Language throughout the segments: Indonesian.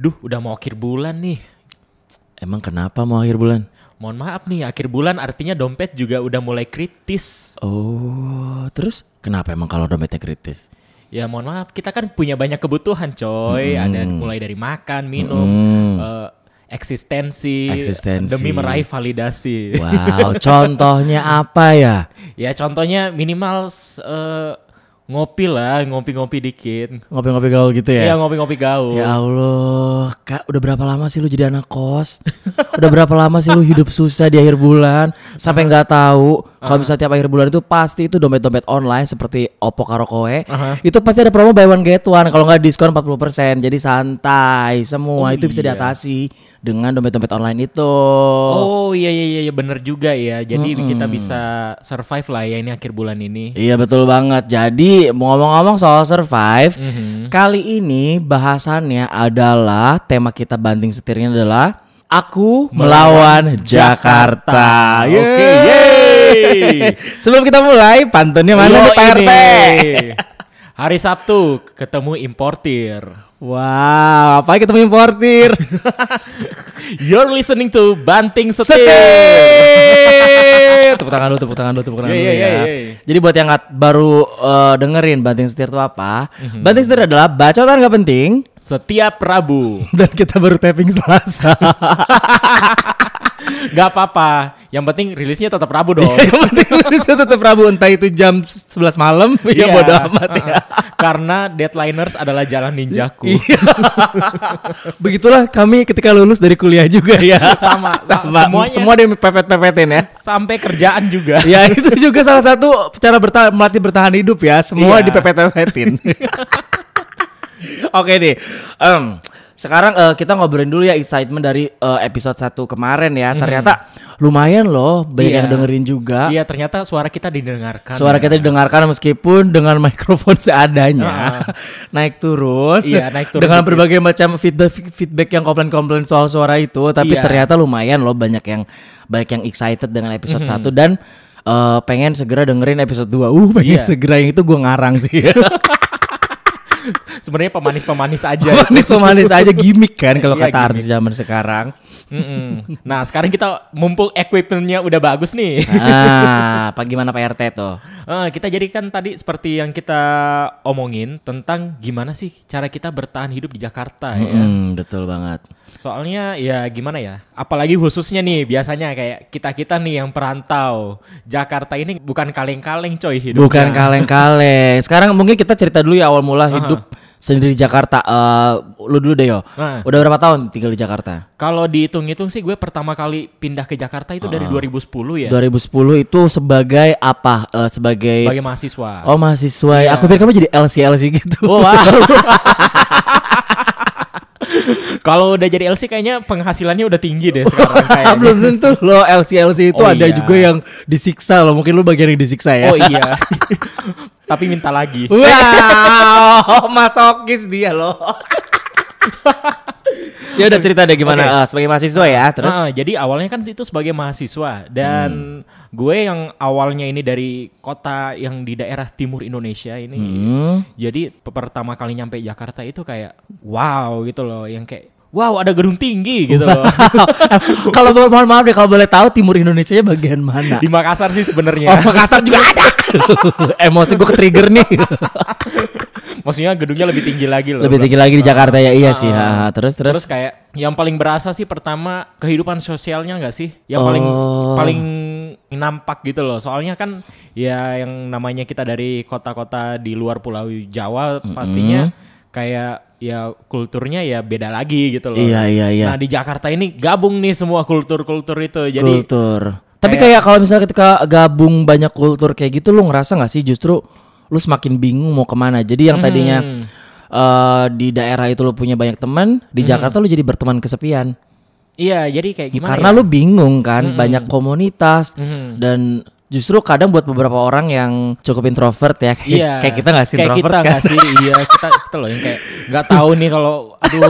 Duh, udah mau akhir bulan nih. Emang kenapa mau akhir bulan? Mohon maaf nih, akhir bulan artinya dompet juga udah mulai kritis. Oh, terus kenapa emang kalau dompetnya kritis? Ya mohon maaf, kita kan punya banyak kebutuhan coy. Ada mulai dari makan, minum, Hmm. eh, eksistensi, Eksistensi. demi meraih validasi. Wow, contohnya apa ya? ya contohnya minimal eh, ngopi lah, ngopi-ngopi dikit. Ngopi-ngopi gaul gitu Iya ya? ngopi-ngopi gaul. Ya Allah, Kak, udah berapa lama sih lu jadi anak kos? udah berapa lama sih lu hidup susah di akhir bulan sampai nggak tahu kalau misalnya tiap akhir bulan itu pasti itu dompet-dompet online seperti Oppo Karakoe. Aha. Itu pasti ada promo buy one get one kalau nggak diskon 40%. Jadi santai semua Oh, itu bisa iya. diatasi dengan dompet-dompet online itu. Oh iya iya iya iya, bener juga ya. Jadi kita bisa survive lah ya ini akhir bulan ini. Iya betul banget. Jadi mau ngomong-ngomong soal survive, Mhm. kali ini bahasannya adalah tema kita banting setirnya adalah aku melawan Jakarta. Oke, Yeay. yeay. Sebelum kita mulai, pantunnya mana Yo, nih Pak. RT? Hari Sabtu ketemu importir. Wow, apa ketemu importir? You're listening to Banting Setir. Setir. tepuk tangan dulu, tepuk tangan dulu, tepuk tangan Iya, dulu iya, ya. iya, iya. Jadi buat yang baru eh, dengerin banting setir itu apa? Mhm. Banting setir adalah bacotan nggak penting Setiap Rabu. dan kita baru tapping Selasa. Gak apa-apa. Yang penting rilisnya tetap Rabu dong. yang penting rilisnya tetap Rabu entah itu jam 11 malam ya Iya. bodo amat ya. Karena deadliners adalah jalan ninjaku. Iya. Begitulah kami ketika lulus dari kuliah juga ya. Sama, Sama. semuanya. Semua dia pepet-pepetin ya. Sampai kerjaan juga. ya itu juga salah satu cara bertahan melatih bertahan hidup ya. Semua Iya. dipepet-pepetin. Oke nih. Em, sekarang eh, kita ngobrolin dulu ya excitement dari eh, episode 1 kemarin ya. Ternyata lumayan loh banyak Iya. yang dengerin juga. Iya ternyata suara kita didengarkan. Suara ya. kita didengarkan meskipun dengan mikrofon seadanya. naik turun. Iya, naik turun Dengan dikit. berbagai macam feedback feedback yang komplain-komplain soal suara itu, tapi Iya. ternyata lumayan loh banyak yang banyak yang excited dengan episode Mhm. 1 dan eh, pengen segera dengerin episode 2. Uh, pengen Iya. segera yang itu gua ngarang sih. Sebenarnya pemanis-pemanis aja. Pemanis-pemanis aja gimmick kan kalau Iya, kata artis zaman sekarang. Mm-mm. Nah sekarang kita mumpung equipmentnya udah bagus nih. Ah, apa gimana Pak RT tuh? Eh, kita jadikan tadi seperti yang kita omongin tentang gimana sih cara kita bertahan hidup di Jakarta ya. Hmm, betul banget. Soalnya ya gimana ya, apalagi khususnya nih biasanya kayak kita-kita nih yang perantau. Jakarta ini bukan kaleng-kaleng coy hidupnya. Bukan kaleng-kaleng. Sekarang mungkin kita cerita dulu ya awal mula hidup sendiri di Jakarta. Eh, lu dulu deh yo. Nah. Udah berapa tahun tinggal di Jakarta? Kalau dihitung-hitung sih gue pertama kali pindah ke Jakarta itu dari 2010 ya. 2010 itu sebagai apa? Eh, sebagai, Sebagai mahasiswa. Oh mahasiswa. Iya. Aku pikir kamu jadi LC LC gitu. Oh, wow. Kalau udah jadi LC kayaknya penghasilannya udah tinggi deh sekarang kayaknya. Belum tentu lo LC LC itu Oh, ada iya. juga yang disiksa loh. Mungkin lu bagian yang disiksa ya. Oh iya. Tapi minta lagi. Wow, masokis dia loh. ya udah cerita deh gimana Oke. eh, sebagai mahasiswa ya. Terus Ah, jadi awalnya kan itu sebagai mahasiswa dan gue yang awalnya ini dari kota yang di daerah timur Indonesia ini. Hmm. Jadi pe- pertama kali nyampe Jakarta itu kayak wow gitu loh, yang kayak wow ada gedung tinggi gitu loh. kalau mohon maaf deh kalau boleh tahu timur Indonesia bagian mana? di Makassar sih Oh, sebenarnya. Makassar juga ada. Emosi gue ke-trigger nih. Maksudnya gedungnya lebih tinggi lagi loh. Lebih tinggi lagi di Jakarta ya iya sih. Ah. Ha, terus terus. Terus kayak yang paling berasa sih pertama kehidupan sosialnya nggak sih? Yang paling Oh. paling nampak gitu loh. Soalnya kan ya yang namanya kita dari kota-kota di luar Pulau Jawa pastinya kayak ya kulturnya ya beda lagi gitu loh. Iya, iya, iya. Nah di Jakarta ini gabung nih semua kultur-kultur itu. Jadi kultur. Tapi kayak- kayak kalau misalnya ketika gabung banyak kultur kayak gitu lu ngerasa nggak sih justru lu semakin bingung mau ke mana. Jadi yang tadinya Hmm. eh, di daerah itu lu punya banyak teman, di Jakarta lu jadi berteman kesepian. iya jadi kayak gimana Karena ya? lu bingung kan, banyak komunitas Mhm. dan Justru kadang buat beberapa orang yang cukup introvert ya, kayak, Iya. kayak kita nggak sih Kayak introvert kita kan? nggak sih? Iya, kita kita loh yang kayak nggak tahu nih kalau aduh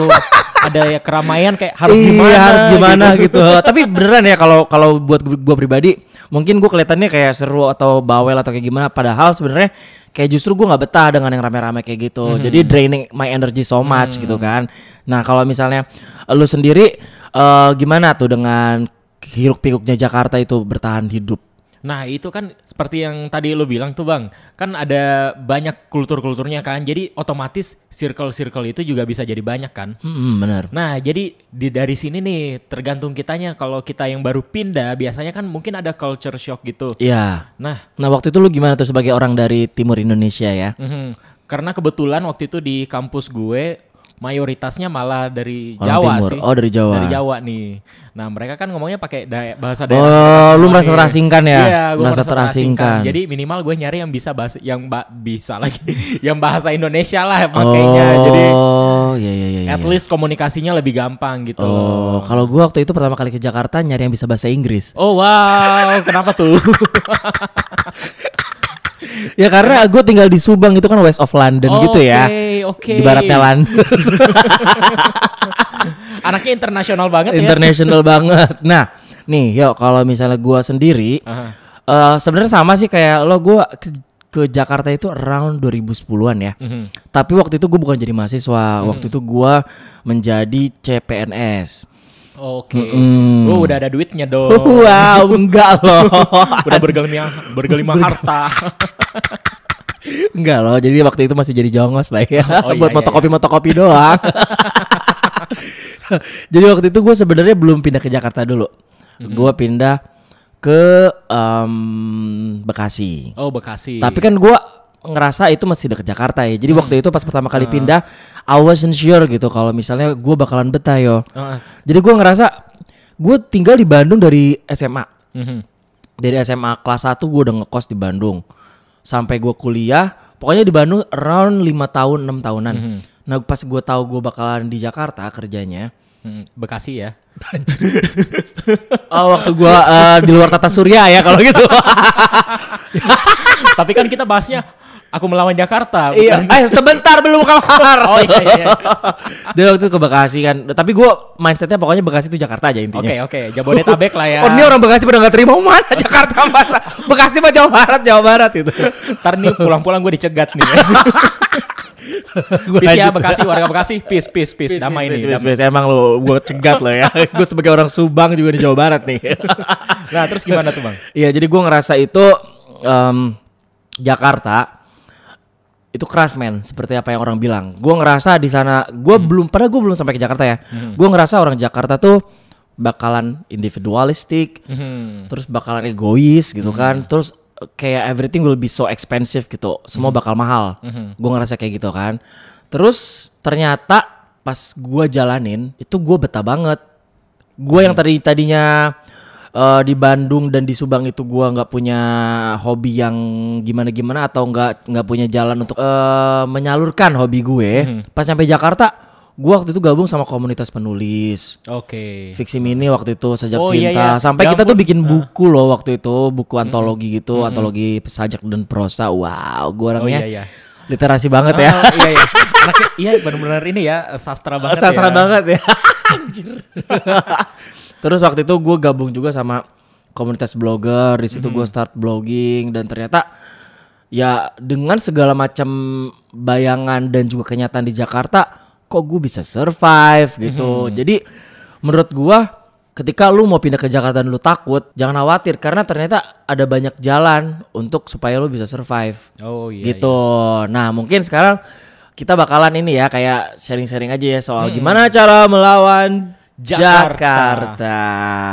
ada ya keramaian kayak harus iya, gimana harus gimana gitu. Tapi beneran ya kalau kalau buat gue pribadi, mungkin gue kelihatannya kayak seru atau bawel atau kayak gimana. Padahal sebenarnya kayak justru gue nggak betah dengan yang rame-rame kayak gitu. Mhm. Jadi draining my energy so much gitu kan. Nah kalau misalnya lu sendiri eh, gimana tuh dengan hiruk pikuknya Jakarta itu bertahan hidup? Nah itu kan seperti yang tadi lo bilang tuh bang, kan ada banyak kultur-kulturnya kan, jadi otomatis circle-circle itu juga bisa jadi banyak kan. Hmm, bener. Nah jadi di dari sini nih tergantung kitanya, kalau kita yang baru pindah biasanya kan mungkin ada culture shock gitu. Iya. Nah Nah waktu itu lu gimana tuh sebagai orang dari timur Indonesia ya? mhm, karena kebetulan waktu itu di kampus gue mayoritasnya malah dari Orang Jawa timur. sih. Oh, dari Jawa. Dari Jawa nih. Nah mereka kan ngomongnya pakai daya- bahasa Oh, daerah. lu semua merasa terasingkan ya? Iya, gue Merasa merasa, terasingkan. terasingkan. Jadi minimal gue nyari yang bisa bahasa yang ba- bisa lagi, yang bahasa Indonesia lah makanya. Jadi Oh, iya iya iya. at iya. least komunikasinya lebih gampang gitu. Oh, kalau gua waktu itu pertama kali ke Jakarta nyari yang bisa bahasa Inggris. Oh wow, kenapa tuh? ya karena gue tinggal di Subang itu kan West of London gitu ya. Oke, oke. Di baratnya London. Anaknya internasional banget ya. International banget. Nah, nih, yuk kalau misalnya gua sendiri Aha. eh sebenarnya sama sih kayak lo gua ke, ke Jakarta itu around 2010-an ya. Mhm. Tapi waktu itu gue bukan jadi mahasiswa, waktu itu gua menjadi CPNS. Oke. Mm-mm. Oh, udah ada duitnya dong. Wow, enggak loh. udah bergelimah bergelimah harta. Enggak loh, jadi waktu itu masih jadi jongos lah ya. Oh, iya, Buat iya, motokopi-motokopi doang. jadi waktu itu gue sebenarnya belum pindah ke Jakarta dulu. Mm-hmm. Gue pindah ke em, Bekasi. Oh, Bekasi. Tapi kan gue ngerasa itu masih deket Jakarta ya. Hmm. Jadi waktu itu pas pertama kali Ah. pindah, I wasn't sure gitu kalau misalnya gue bakalan betah yo. Heeh. Jadi gue ngerasa gue tinggal di Bandung dari SMA. Mhm. Dari SMA kelas 1 gue udah ngekos di Bandung. Sampai gue kuliah, pokoknya di Bandung around 5 tahun, 6 tahunan. Mhm. Nah pas gue tahu gue bakalan di Jakarta kerjanya. Mhm. Bekasi ya. Oh waktu gue eh, di luar tata surya ya kalau gitu. Tapi kan kita bahasnya aku melawan Jakarta. iya, bukan- eh sebentar belum kelar. Oh iya iya. iya. Dia waktu itu ke Bekasi kan. Tapi gue mindsetnya pokoknya Bekasi itu Jakarta aja intinya. Oke oke. Jabodetabek lah ya. Oh ini orang Bekasi pada nggak terima "Oh, mana Jakarta mana Bekasi mah Jawa Barat Jawa Barat gitu. Ntar nih pulang-pulang gue dicegat nih. Peace ya. Bekasi, warga Bekasi. Peace, peace, peace. Damai Peace, nih. peace, peace. Emang lo gue cegat lo ya. gue sebagai orang Subang juga di Jawa Barat nih. Nah terus gimana tuh bang? Iya jadi gue ngerasa itu em, Jakarta itu keras men seperti apa yang orang bilang. Gue ngerasa di sana gue belum padahal gue belum sampai ke Jakarta ya. Gue ngerasa orang Jakarta tuh bakalan individualistik, Mhm. terus bakalan egois gitu kan. Terus eh, kayak everything will be so expensive gitu. Semua bakal mahal. Gue ngerasa kayak gitu kan. Terus ternyata pas gue jalanin itu gue betah banget. Gue yang tadi tadinya eh, di Bandung dan di Subang itu gua nggak punya hobi yang gimana-gimana atau nggak nggak punya jalan untuk eh, menyalurkan hobi gue. Pas sampai Jakarta, gua waktu itu gabung sama komunitas penulis. Oke. Fiksi Mini waktu itu sejak Oh, iya, cinta iya. sampai Ya kita tuh bikin buku loh waktu itu buku antologi gitu antologi sajak dan prosa wow Oh gua orangnya iya iya. literasi banget ya Ah, iya iya. Anaknya iya benar-benar ini ya sastra banget sastra ya. banget ya anjir terus waktu itu gue gabung juga sama komunitas blogger di situ gue start blogging dan ternyata ya dengan segala macam bayangan dan juga kenyataan di Jakarta kok gue bisa survive gitu. Jadi menurut gue ketika lu mau pindah ke Jakarta dan lu takut jangan khawatir karena ternyata ada banyak jalan untuk supaya lu bisa survive. Oh iya. gitu. Nah mungkin sekarang kita bakalan ini ya kayak sharing-sharing aja ya soal gimana cara melawan Jakarta. Jakarta.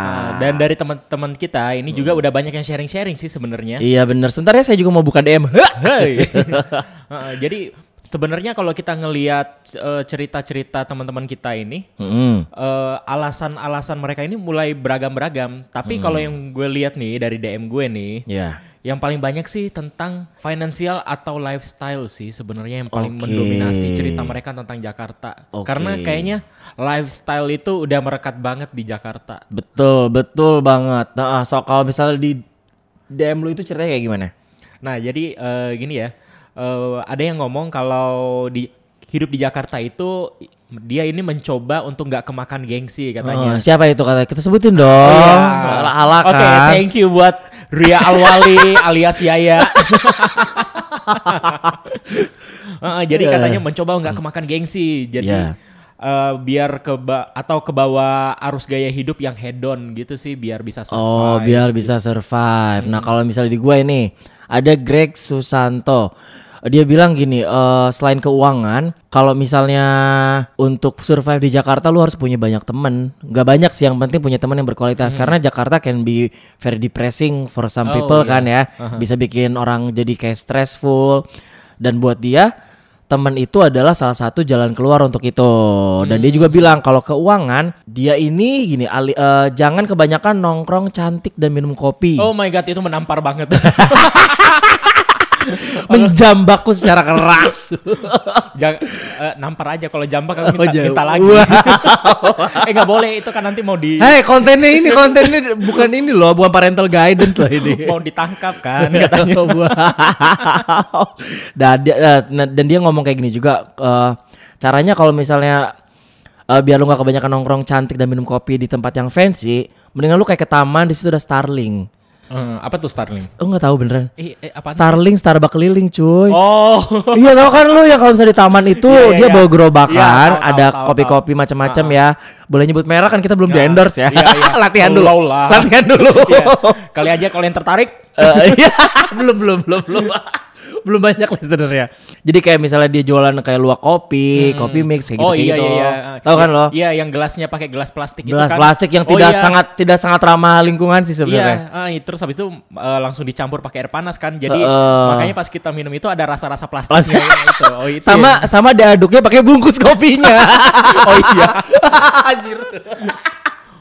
Nah, dan dari teman-teman kita ini juga udah banyak yang sharing-sharing sih sebenarnya. Iya bener. Sebentar ya saya juga mau buka DM. Hey. Heeh, jadi sebenarnya kalau kita ngelihat eh, cerita-cerita teman-teman kita ini eh, alasan-alasan mereka ini mulai beragam-beragam. Tapi kalau yang gue lihat nih dari DM gue nih, Ya. Yang paling banyak sih tentang financial atau lifestyle sih sebenarnya yang paling Oke. mendominasi cerita mereka tentang Jakarta. Oke. Karena kayaknya lifestyle itu udah merekat banget di Jakarta. Betul betul banget. Nah so kalau misalnya di DM lu itu ceritanya kayak gimana? Nah, jadi eh, gini ya. eh, ada yang ngomong kalau di hidup di Jakarta itu dia ini mencoba untuk nggak kemakan gengsi katanya. Oh, siapa itu kata? Kita sebutin dong. Oh, Ala, ala Oke, kan. thank you buat Ria Alwali alias Yaya. Heeh, jadi Iya. katanya mencoba nggak kemakan gengsi. Jadi Iya. eh, biar ke atau ke bawah arus gaya hidup yang hedon gitu sih biar bisa survive. Oh, biar bisa survive. Nah, kalau misalnya di gue ini ada Greg Susanto. Dia bilang gini, eh, selain keuangan, kalau misalnya untuk survive di Jakarta lu harus punya banyak temen. Gak banyak sih, yang penting punya teman yang berkualitas. Karena Jakarta can be very depressing for some Oh, people iya. kan ya. Bisa bikin orang jadi kayak stressful. Dan buat dia, teman itu adalah salah satu jalan keluar untuk itu. Dan dia juga bilang kalau keuangan, dia ini gini, ali- eh, jangan kebanyakan nongkrong cantik dan minum kopi. Oh my god, itu menampar banget. menjambakku secara keras. Jangan eh, nampar aja kalau jambak Oh, minta, jauh. minta lagi. Eh nggak boleh itu kan nanti mau di Hei, kontennya ini, kontennya bukan ini loh, bukan parental guidance loh ini. mau ditangkap kan katanya. Dan dia eh, nah, dan dia ngomong kayak gini juga eh, caranya kalau misalnya eh, biar lu nggak kebanyakan nongkrong cantik dan minum kopi di tempat yang fancy, mendingan lu kayak ke taman di situ ada Starling. Eh, apa tuh Starling? Oh nggak tahu beneran. Eh, eh apa? Starling Starbucks keliling cuy. Oh. iya tau kan lu ya kalau misalnya di taman itu iya, dia iya. bawa gerobakan, Iya, tahu, tahu, ada kopi-kopi macam-macam ya. Boleh nyebut merek kan kita belum di Nah, endorse ya. iya, iya. Latihan dulu. Lah. Latihan dulu. Iya. Kali aja kalau yang tertarik Eh, iya, belum belum belum belum. Belum banyak listener ya. Jadi kayak misalnya dia jualan kayak luak kopi, kopi mix kayak gitu Oh iya gitu. iya iya. Tahu kan lo? Iya, yang gelasnya pakai gelas plastik Gelas itu kan. plastik yang Oh, tidak iya. sangat tidak sangat ramah lingkungan sih Iya, sebenarnya. ah, terus habis itu eh, langsung dicampur pakai air panas kan. Jadi Heeh. makanya pas kita minum itu ada rasa-rasa plastiknya ya, itu. Oh itu. Sama sama diaduknya pakai bungkus kopinya. Oh iya. Anjir.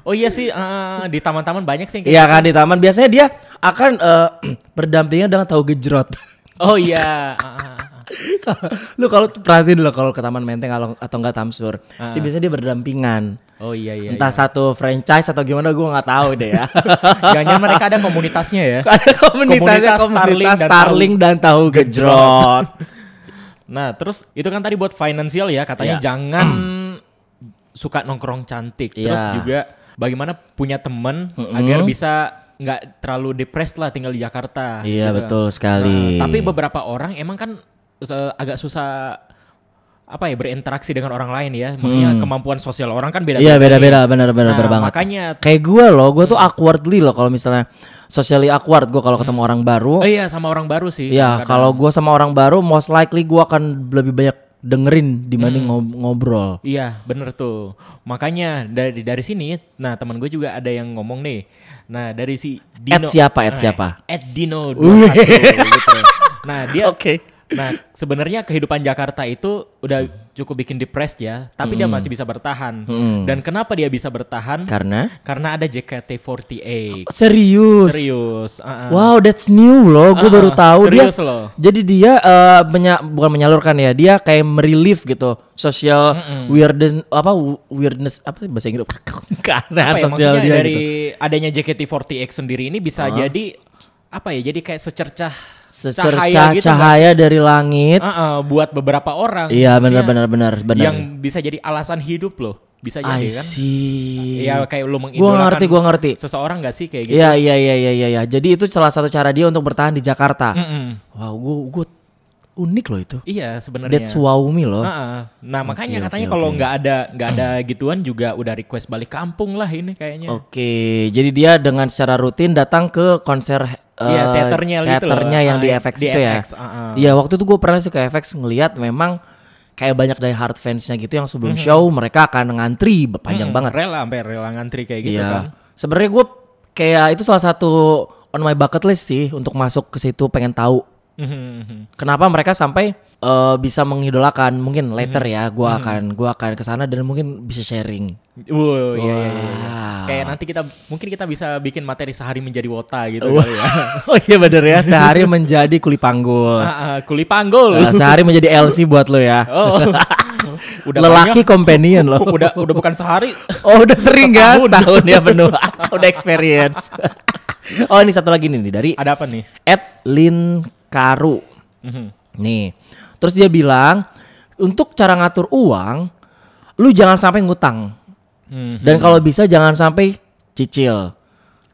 Oh iya sih eh, di taman-taman banyak sih Iya gitu. kan di taman biasanya dia akan eh, berdampingan dengan tahu gejrot. Oh iya. ah, ah, ah. lu kalau perhatiin dulu kalau ke Taman Menteng kalau atau enggak Tamsur, itu biasanya dia berdampingan. Oh iya iya. Entah satu franchise atau gimana gue nggak tahu deh ya. Jangan mereka ada komunitasnya ya. Ada komunitasnya Komunitas komunitas Starling Starling dan dan, tahu gejrot. Nah, terus itu kan tadi buat finansial ya, katanya Iya. jangan suka nongkrong cantik. Terus Iya. juga bagaimana punya temen agar bisa nggak terlalu depressed lah tinggal di Jakarta. Iya gitu. betul sekali. Nah, tapi beberapa orang emang kan agak susah apa ya berinteraksi dengan orang lain ya. Maksudnya kemampuan sosial orang kan beda. Hmm. Iya beda-beda benar-benar Nah, benar banget. makanya Kayak gue loh, gue tuh awkwardly loh kalau misalnya socially awkward gue kalau ketemu orang baru. oh iya sama orang baru sih. Ya kadang-kadang. kalau gue sama orang baru, most likely gue akan lebih banyak dengerin dibanding ngob- ngobrol. Iya, bener tuh. Makanya dari dari sini, nah teman gue juga ada yang ngomong nih. Nah dari si Dino. At siapa, at Eh, siapa? At Dino 21 gitu. Nah dia, Oke. Nah sebenarnya kehidupan Jakarta itu udah cukup bikin depressed ya, tapi dia masih bisa bertahan. Hmm. Dan kenapa dia bisa bertahan? Karena Karena ada JKT48. serius. Serius. ah, ah. Wow, that's new loh. Gue Ah, baru tahu dia. serius loh. Jadi dia eh, menya- bukan menyalurkan ya, dia kayak merelief gitu social weirdness apa weirdness apa sih bahasa Inggris keanehan apa ya, sosial dia dari gitu. adanya JKT48 sendiri ini bisa jadi apa ya? Jadi kayak secercah Secercah cahaya gitu. cahaya dari langit. Ah, ah, buat beberapa orang. Iya benar benar benar benar. Yang bisa jadi alasan hidup loh. Bisa I jadi kan. see. Ya kayak lu Gua mengidolakan ngerti, gua ngerti. seseorang gak sih kayak gitu? Iya iya iya iya iya. iya. Jadi itu salah satu cara dia untuk bertahan di Jakarta. Mm-mm. Wow, gua gua unik loh itu. Iya sebenarnya. That's wow me loh. Ah. Nah makanya Oke, katanya oke, kalau nggak ada nggak ada gituan juga udah request balik kampung lah ini kayaknya. Oke, jadi dia dengan secara rutin datang ke konser Iya, teaternya gitu loh. teaternya yang Ah, di di FX itu ya. Ah, ah. Iya, waktu itu gue pernah sih ke FX ngelihat memang kayak banyak dari hard fansnya gitu yang sebelum Mhm. show mereka akan ngantri panjang Mm-mm, banget. Rela sampai rela ngantri kayak gitu Iya. kan. Sebenarnya gue kayak itu salah satu on my bucket list sih untuk masuk ke situ pengen tahu Mhm. kenapa mereka sampai eh, bisa mengidolakan. Mungkin later Mhm. ya, gua akan gua akan ke sana dan mungkin bisa sharing. Wow, iya, iya, iya, iya. Wow. Kayak nanti kita mungkin kita bisa bikin materi sehari menjadi wota gitu kali ya. oh iya bener ya, sehari menjadi kuli panggul. Ah, ah, kuli panggul. Eh, sehari menjadi LC buat lo ya. Oh. udah Lelaki banyak. companion lo. udah udah bukan sehari. Oh udah sering ya Setahun. setahun ya penuh. udah experience. oh ini satu lagi nih dari Ada apa nih? Ed Lin Karu. Mhm. Nih. Terus dia bilang, untuk cara ngatur uang, lu jangan sampai ngutang. Mhm. Dan kalau bisa jangan sampai cicil.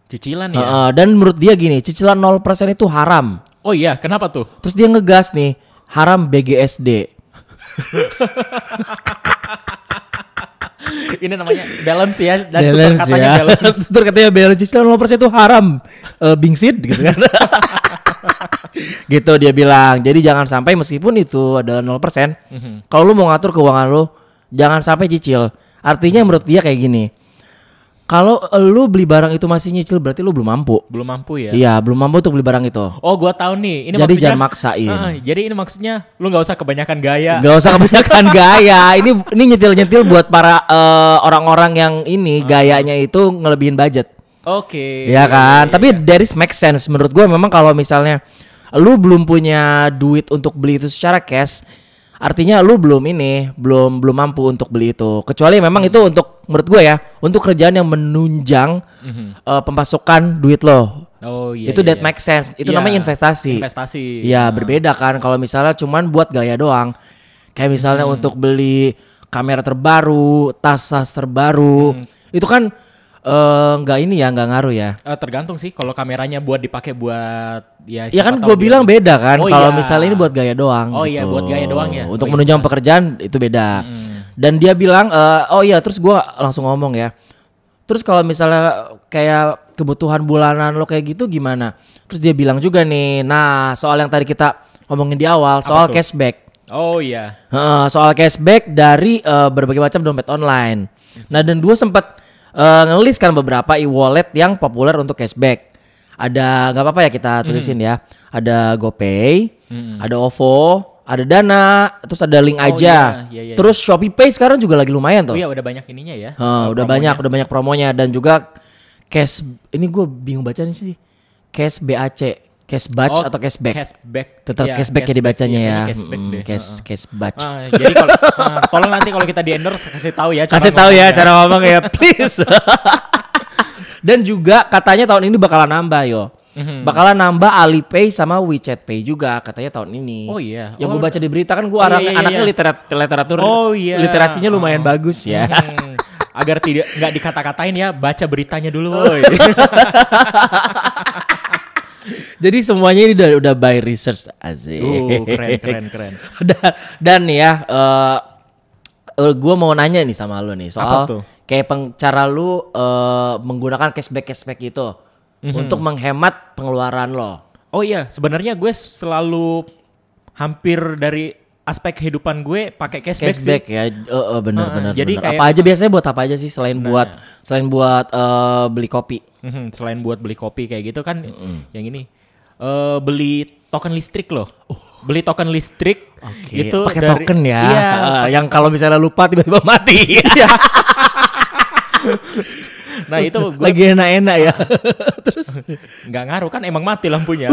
Cicilan ya. Heeh, dan menurut dia gini, cicilan 0% itu haram. Oh iya, kenapa tuh? Terus dia ngegas nih, haram BGSD. Ini namanya balance ya dan tutur balance katanya ya. balance. Tutur katanya balance cicilan 0% itu haram. Eh bingsit gitu kan. gitu dia bilang. Jadi jangan sampai meskipun itu adalah 0%, Mhm. kalau lu mau ngatur keuangan lu, jangan sampai cicil. Artinya menurut dia kayak gini. Kalau lu beli barang itu masih nyicil berarti lu belum mampu. Belum mampu ya. Iya, belum mampu untuk beli barang itu. Oh, gua tahu nih. Ini Jadi jangan maksain. Ah, jadi ini maksudnya lu nggak usah kebanyakan gaya. Gak usah kebanyakan gaya. Ini ini nyetil-nyetil buat para eh, orang-orang yang ini gayanya itu ngelebihin budget. Oke. Iya kan? iya, Tapi iya. dari make sense menurut gue memang kalau misalnya lu belum punya duit untuk beli itu secara cash, artinya lu belum ini, belum belum mampu untuk beli itu. Kecuali memang itu untuk menurut gue ya, untuk kerjaan yang menunjang Mhm. eh, pemasukan duit lo. Oh iya. itu iya, that iya. make sense. Itu Iya, namanya investasi. Investasi. Iya, Ah. berbeda kan kalau misalnya cuman buat gaya doang. Kayak misalnya Hmm. untuk beli kamera terbaru, tas-tas terbaru. Hmm. Itu kan eh, nggak ini ya, nggak ngaruh ya. Eh, tergantung sih kalau kameranya buat dipakai buat ya Ya kan gue bilang beda kan. Oh kalau iya. misalnya ini buat gaya doang. Oh iya, buat gaya doang ya. Untuk Oh menunjang iya. pekerjaan itu beda. Mm. Dan dia bilang, eh, oh iya, terus gue langsung ngomong ya. Terus kalau misalnya kayak kebutuhan bulanan lo kayak gitu gimana? Terus dia bilang juga nih, nah soal yang tadi kita ngomongin di awal, soal tuh? cashback. Oh iya. Heeh, soal cashback dari eh, berbagai macam dompet online. Nah dan dua sempat eh, ngelis kan beberapa e-wallet yang populer untuk cashback. Ada nggak apa-apa ya kita tulisin ya. Ada GoPay, ada OVO, ada Dana, terus ada link Oh, aja. iya, iya, iya. terus Shopee Pay sekarang juga lagi lumayan Oh tuh. iya udah banyak ininya ya. Eh, udah promonya. banyak, udah banyak promonya dan juga cash. Ini gue bingung baca nih sih. Cash BAC, cash batch Oh, atau cashback? Cashback. Tetap Iya, cashback ya dibacanya Iya, ya. kayaknya Cashback Mm, deh. cash, batch. Ah, jadi kalau ah, tolong nanti kalau kita di endorse kasih tahu ya. cara Kasih tahu ya cara ngomong ya, please. Dan juga katanya tahun ini bakalan nambah yo. Mhm. Bakalan nambah Alipay sama WeChat Pay juga katanya tahun ini. Oh iya. Yang Oh, gue baca di berita kan gue Oh, iya, anaknya, iya, anaknya iya. literat- literatur. Oh iya. Literasinya lumayan Oh. bagus ya. Hmm, agar tidak nggak dikata-katain ya, baca beritanya dulu, woi. Jadi semuanya ini udah udah by research asik. Uh, keren, keren, keren. dan, dan nih ya, eh gue mau nanya nih sama lu nih soal Apa tuh? kayak peng, cara lu eh, menggunakan cashback cashback itu Mhm. untuk menghemat pengeluaran lo. Oh iya, sebenarnya gue selalu hampir dari aspek kehidupan gue pakai cashback, Cashback sih. ya, eh, eh, benar Heeh, benar. jadi benar. kayak apa aja biasanya buat apa aja sih selain buat selain buat eh, beli kopi? Mhm, selain buat beli kopi kayak gitu kan, yang ini eh, beli token listrik loh. Beli token listrik Oke, gitu pakai token ya. Iya, Eh, yang kalau misalnya lupa tiba-tiba mati. nah itu gue Lagi enak-enak ya. Terus nggak ngaruh kan emang mati lampunya.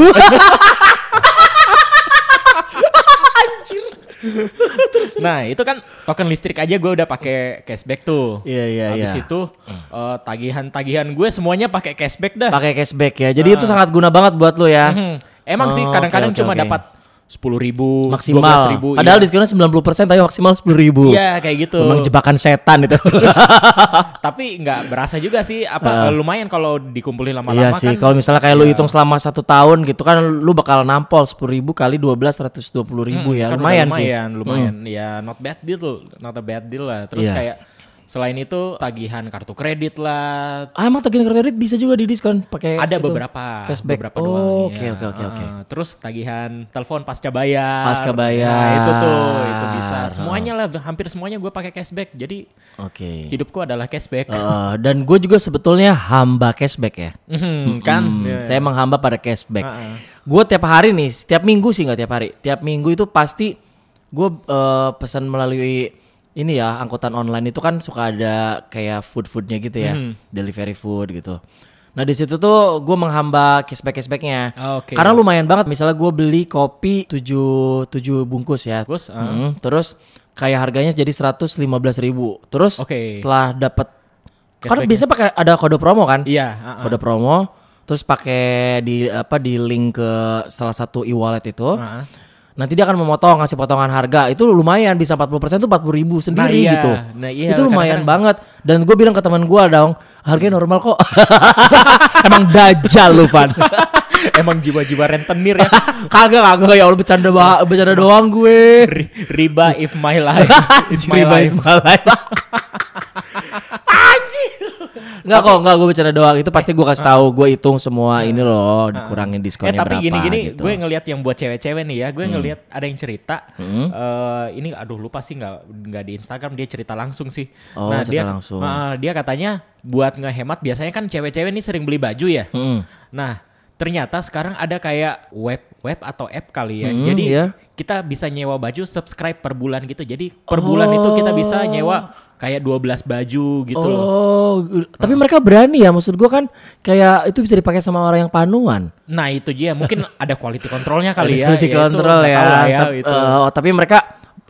nah itu kan token listrik aja gue udah pakai cashback tuh. Iya, iya, Habis iya. itu eh, tagihan-tagihan gue semuanya pakai cashback dah. pakai cashback ya. Jadi itu sangat guna banget buat lo ya. Mhm. Emang sih Oh, kadang-kadang oke, oke, cuma oke. dapat sepuluh ribu, Maksimal. ribu. Padahal iya. diskonnya 90% tapi maksimal 10 ribu. Iya kayak gitu. Memang jebakan setan itu. Tapi nggak berasa juga sih. Apa lumayan kalau dikumpulin lama-lama iya sih. kan. Kalau misalnya kayak lu hitung selama satu tahun gitu kan lu bakal nampol 10 ribu kali 12 120 ribu ya. kan udah lumayan, sih. lumayan, lumayan. Ya not bad deal, not a bad deal lah. Terus Iya. kayak selain itu tagihan kartu kredit lah. Ah, emang tagihan kredit bisa juga di diskon pakai Ada itu? beberapa, cashback. beberapa Oh, doang. oke, ya. oke, oke, oke. Heeh. Terus tagihan telepon pasca bayar. Pasca bayar. Nah, itu tuh, itu bisa. Heeh. Semuanya lah, hampir semuanya gue pakai cashback. Jadi Oke. hidupku adalah cashback. Eh, dan gue juga sebetulnya hamba cashback ya. Mhm, kan? Hmm, Ya, Saya menghamba pada cashback. Heeh. Gue tiap hari nih, setiap minggu sih nggak tiap hari. Tiap minggu itu pasti gue eh, pesan melalui ini ya angkutan online itu kan suka ada kayak food foodnya gitu ya, Mhm. delivery food gitu. Nah di situ tuh gue menghamba cashback cashbacknya. Oke. Karena lumayan banget. Misalnya gue beli kopi 7 7 bungkus ya. Bungkus, ah. Mm, terus kayak harganya jadi 115.000 ribu. Terus Oke. setelah dapat karena biasanya pakai ada kode promo kan? Iya. heeh. kode promo terus pakai di apa di link ke salah satu e-wallet itu. Nah. Nanti dia akan memotong ngasih potongan harga. Itu lumayan bisa 40% tuh 40 ribu sendiri iya. gitu. Nah, iya, itu lumayan kadang-kadang- banget. Dan gue bilang ke teman gue dong, harganya normal kok. Emang dajal lu Van. Emang jiwa-jiwa rentenir ya. kagak kagak ya Allah bercanda ba- bercanda doang gue. Ri- Riba if my life. Is my Riba is life. my life. Enggak kok, enggak gue bercanda doang. Itu pasti gue kasih tahu, gue hitung semua ini loh, dikurangin Eh diskonnya tapi berapa gini-gini gitu. gue ngelihat yang buat cewek-cewek nih ya, gue ngelihat ada yang cerita Hmm. eh, ini aduh lupa sih nggak nggak di Instagram dia cerita langsung sih. Oh, nah, cerita dia langsung. Ah, dia katanya buat ngehemat biasanya kan cewek-cewek nih sering beli baju ya. Mm. Nah, ternyata sekarang ada kayak web web atau app kali ya. Hmm, Jadi iya. kita bisa nyewa baju subscribe per bulan gitu. Jadi per bulan itu kita bisa nyewa kayak 12 baju gitu loh. Oh, tapi mereka berani ya. Maksud gue kan kayak itu bisa dipakai sama orang yang panuan. Nah, itu dia mungkin ada quality controlnya kali Quality ya. Ya, itu control ya. ya Tap- itu. eh, oh, tapi mereka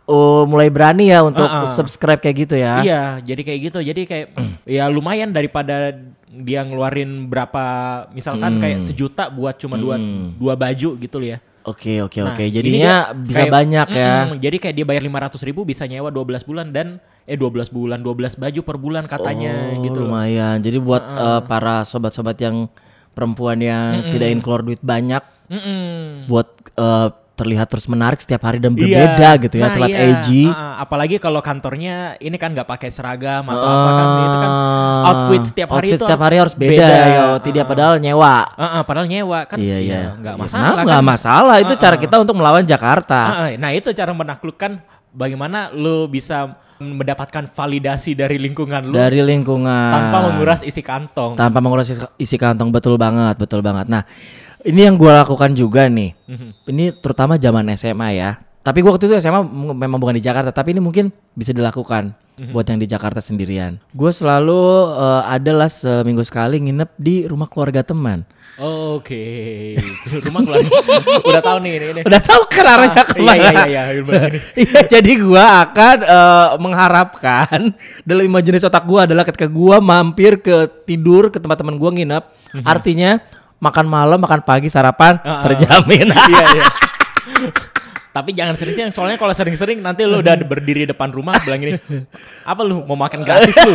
oh, mulai berani ya untuk Uh-uh. subscribe kayak gitu ya. Iya, jadi kayak gitu. Jadi kayak ya lumayan daripada dia ngeluarin berapa misalkan Hmm. kayak sejuta buat cuma dua dua baju gitu loh ya. Oke, oke, Nah, oke. Jadinya dia bisa kayak- banyak ya. Mm-mm, jadi kayak dia bayar 500 ribu bisa nyewa 12 bulan dan eh 12 bulan 12 baju per bulan katanya Oh, gitu loh. lumayan. Jadi buat eh, para sobat-sobat yang perempuan yang tidak ingin keluar duit banyak Mm-mm. buat eh, terlihat terus menarik setiap hari dan Iya. berbeda gitu ya, Nah, terlihat iya. edgy. Ah, apalagi kalau kantornya ini kan nggak pakai seragam atau apa kan itu kan Ah, outfit setiap hari outfit itu setiap hari harus beda, beda. ya. Tidak padahal nyewa. Ah, ah, padahal nyewa kan iya, ya iya. nggak Iya, masalah nah, kan. nggak masalah. Itu cara kita untuk melawan Jakarta. Ah, ah, nah itu cara menaklukkan bagaimana lo bisa mendapatkan validasi dari lingkungan lo Dari lingkungan. tanpa menguras isi kantong. tanpa menguras isi, kantong betul banget, betul banget. Nah, ini yang gue lakukan juga nih. Mhm. Ini terutama zaman SMA ya. Tapi gua waktu itu SMA memang bukan di Jakarta, tapi ini mungkin bisa dilakukan Mhm. buat yang di Jakarta sendirian. Gue selalu eh, adalah seminggu sekali nginep di rumah keluarga teman. Oke, rumah keluarga. Udah tahu nih ini. ini. Udah tahu kan arahnya Ah, ke mana? iya, iya, iya, iya. Iya, jadi gua akan eh, mengharapkan dalam imajinasi otak gua adalah ketika gua mampir ke tidur ke tempat teman gua nginep, artinya makan malam, makan pagi, sarapan ah. terjamin. Iya, iya. Tapi jangan sering-sering soalnya kalau sering-sering nanti lu udah berdiri depan rumah bilang gini, apa lu mau makan gratis lu?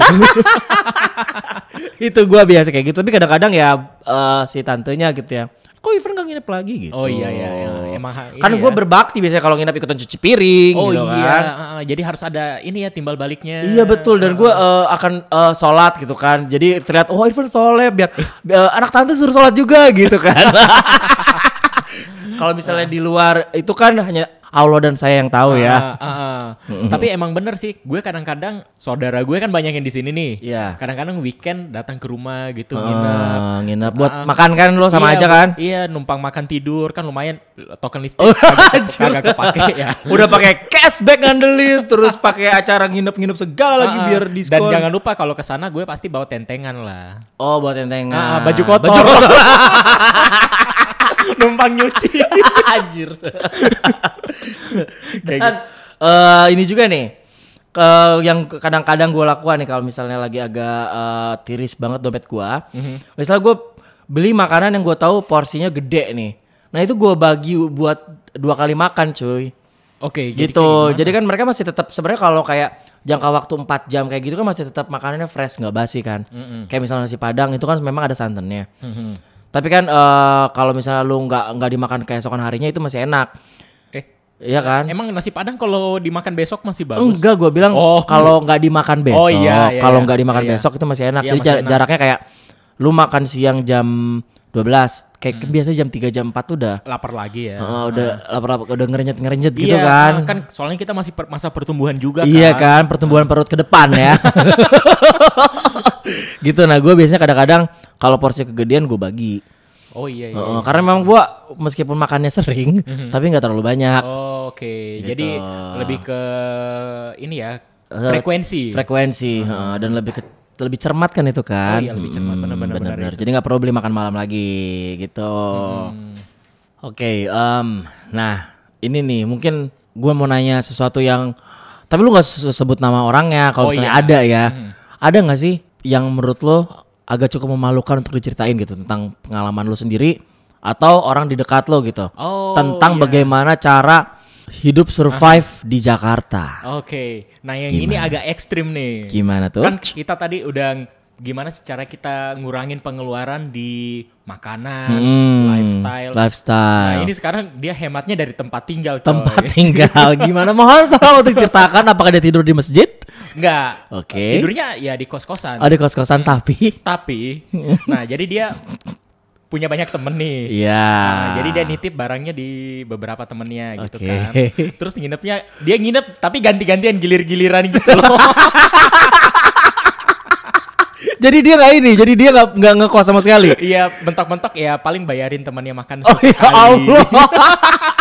itu gua biasa kayak gitu, tapi kadang-kadang ya eh, si tantenya gitu ya. Kok Ivan gak nginep lagi gitu? Oh iya iya, iya. emang Kan ya. gua berbakti biasanya kalau nginep ikutan cuci piring Oh gitu iya, kan. jadi harus ada ini ya timbal baliknya. Iya betul dan gue akan eh, sholat gitu kan. Jadi terlihat oh Irfan soleh biar eh, anak tante suruh sholat juga gitu kan. Kalau misalnya di luar itu kan hanya Allah dan saya yang tahu ya. Ah, ah, ah. Tapi emang bener sih, gue kadang-kadang saudara gue kan banyak yang di sini nih. Iya. Kadang-kadang weekend datang ke rumah gitu nginep. Eh, nginep buat Ah, ah. makan kan lo sama Iya, aja kan. Iya, numpang makan tidur kan lumayan token listrik Oh, kagak, anjir. kagak kepake ya. Udah pakai cashback ngandelin terus pakai acara nginep-nginep segala lagi Ah, ah. biar Dan diskon. jangan lupa kalau ke sana gue pasti bawa tentengan lah. Oh buat tentengan. Ah, baju kotor. Baju kotor. numpang nyuci. Anjir. Dan eh, ini juga nih ke yang kadang-kadang gue lakukan nih kalau misalnya lagi agak eh, tiris banget dompet gue, misalnya gue beli makanan yang gue tahu porsinya gede nih, nah itu gue bagi buat dua kali makan cuy, Oke, jadi gitu. kayak Jadi, kan mereka masih tetap sebenarnya kalau kayak jangka waktu 4 jam kayak gitu kan masih tetap makanannya fresh nggak basi kan, kayak misalnya nasi padang itu kan memang ada santannya. Mhm. Tapi kan eh, kalau misalnya lu nggak nggak dimakan keesokan harinya itu masih enak, Eh, iya kan? emang nasi padang kalau dimakan besok masih bagus? Enggak, gue bilang Oh. kalau nggak dimakan besok, Oh, iya, iya, kalau iya. nggak dimakan Iya. besok itu masih enak. Iya, Jadi masih jar- enak. jaraknya kayak lu makan siang jam 12, kayak Hmm. biasanya jam 3 jam 4 tuh udah Lapar lagi ya. eh, udah lapar-lapar udah ngerenyet-ngerenyet gitu iya, kan. kan soalnya kita masih per- masa pertumbuhan juga Iya kan. kan, pertumbuhan perut ke depan ya. gitu nah gue biasanya kadang-kadang kalau porsi kegedean gue bagi. Oh iya iya. Heeh, karena memang gue meskipun makannya sering, Mhm. tapi nggak terlalu banyak. Oh, Oke, Gitu. jadi lebih ke ini ya Eh, frekuensi. frekuensi heeh, dan lebih ke- lebih cermat kan itu kan Oh iya, lebih cermat. Benar-benar, benar benar-benar. jadi nggak perlu beli makan malam lagi gitu Hmm. oke em, nah ini nih mungkin gue mau nanya sesuatu yang tapi lu nggak se- sebut nama orangnya kalau Oh, misalnya iya. ada ya Hmm. ada nggak sih yang menurut lo agak cukup memalukan untuk diceritain gitu tentang pengalaman lu sendiri atau orang di dekat lo gitu. Oh, tentang iya. bagaimana cara hidup survive di Jakarta. Oke. Nah, yang ini agak ekstrim nih. Gimana tuh? Kan kita tadi udah gimana sih cara kita ngurangin pengeluaran di makanan, Hmm, lifestyle. Lifestyle. Nah, ini sekarang dia hematnya dari tempat tinggal, coy. tempat tinggal gimana mohon tolong untuk ceritakan apakah dia tidur di masjid Enggak. Oke. Tidurnya ya di kos-kosan. oh di kos-kosan tapi Tapi nah, jadi dia punya banyak temen nih. iya Nah, jadi dia nitip barangnya di beberapa temennya gitu kan. Terus nginepnya dia nginep tapi ganti-gantian gilir-giliran gitu loh. jadi dia nggak ini jadi dia nggak nggak ngekos sama sekali Iya, bentok-bentok ya paling bayarin temannya makan oh ya. Allah